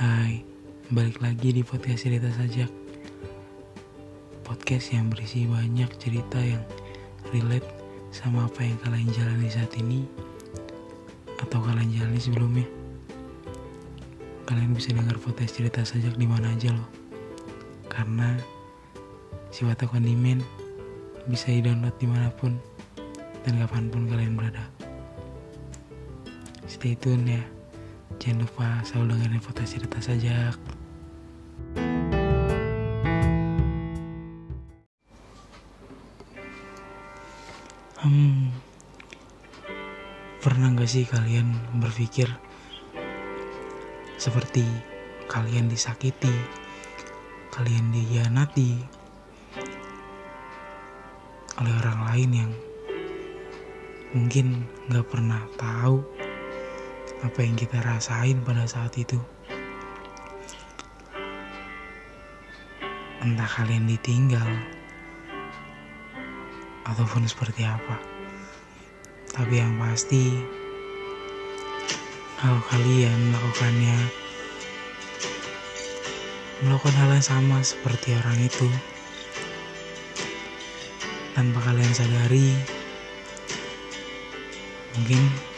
Hai, balik lagi di podcast cerita sajak. Podcast yang berisi banyak cerita yang relate sama apa yang kalian jalani saat ini Atau kalian jalani sebelumnya. Kalian bisa dengar podcast cerita sajak di mana aja loh. Karena si Watak Kondimen bisa di-download di mana pun dan kapan pun kalian berada. Stay tune ya Jangan lupa selalu dengerin podcast cerita sajak. Hmm, pernah gak sih kalian berpikir seperti kalian disakiti, kalian dihianati oleh orang lain yang mungkin gak pernah tahu apa yang kita rasain pada saat itu. Entah kalian ditinggal ataupun seperti apa. Tapi yang pasti kalau kalian melakukannya melakukan hal yang sama seperti orang itu tanpa kalian sadari mungkin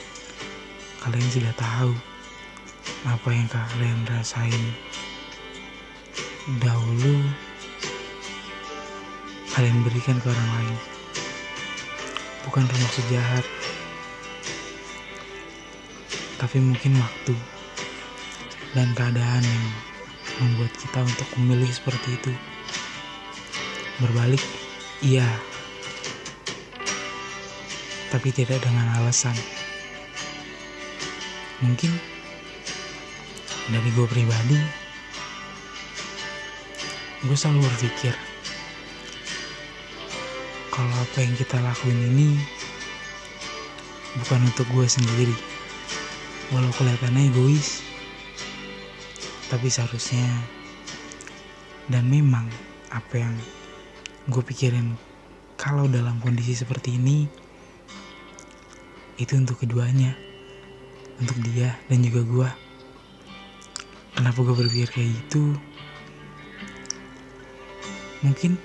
kalian sudah tahu apa yang kalian rasain. Dahulu kalian berikan ke orang lain. Bukan bermaksud jahat tapi mungkin waktu dan keadaan yang membuat kita untuk memilih seperti itu. Berbalik iya tapi tidak dengan alasan mungkin dari gue pribadi gue selalu berpikir kalau apa yang kita lakuin ini bukan untuk gue sendiri. Walau kelihatannya egois tapi seharusnya dan memang apa yang gue pikirin kalau dalam kondisi seperti ini itu untuk keduanya untuk dia dan juga gue kenapa gue berpikir kayak gitu? Mungkin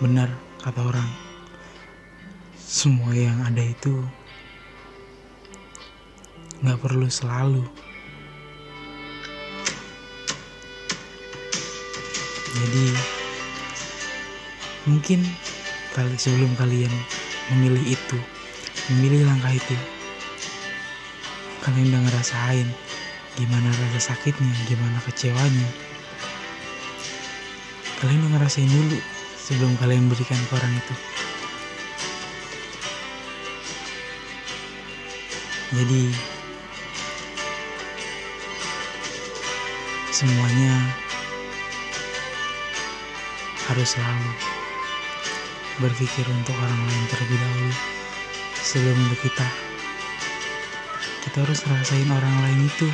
benar kata orang semua yang ada itu nggak perlu selalu. Jadi mungkin kali sebelum kalian memilih itu memilih langkah itu kalian udah ngerasain gimana rasa sakitnya, gimana kecewanya. Kalian udah ngerasain dulu sebelum kalian berikan ke orang itu. Jadi semuanya harus selalu berpikir untuk orang lain terlebih dahulu sebelum untuk kita kita harus rasain orang lain itu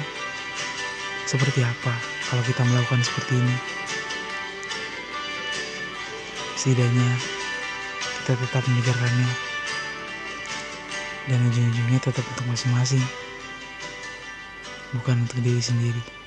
seperti apa kalau kita melakukan seperti ini. Setidaknya kita tetap memikirkannya dan ujung-ujungnya tetap untuk masing-masing, bukan untuk diri sendiri.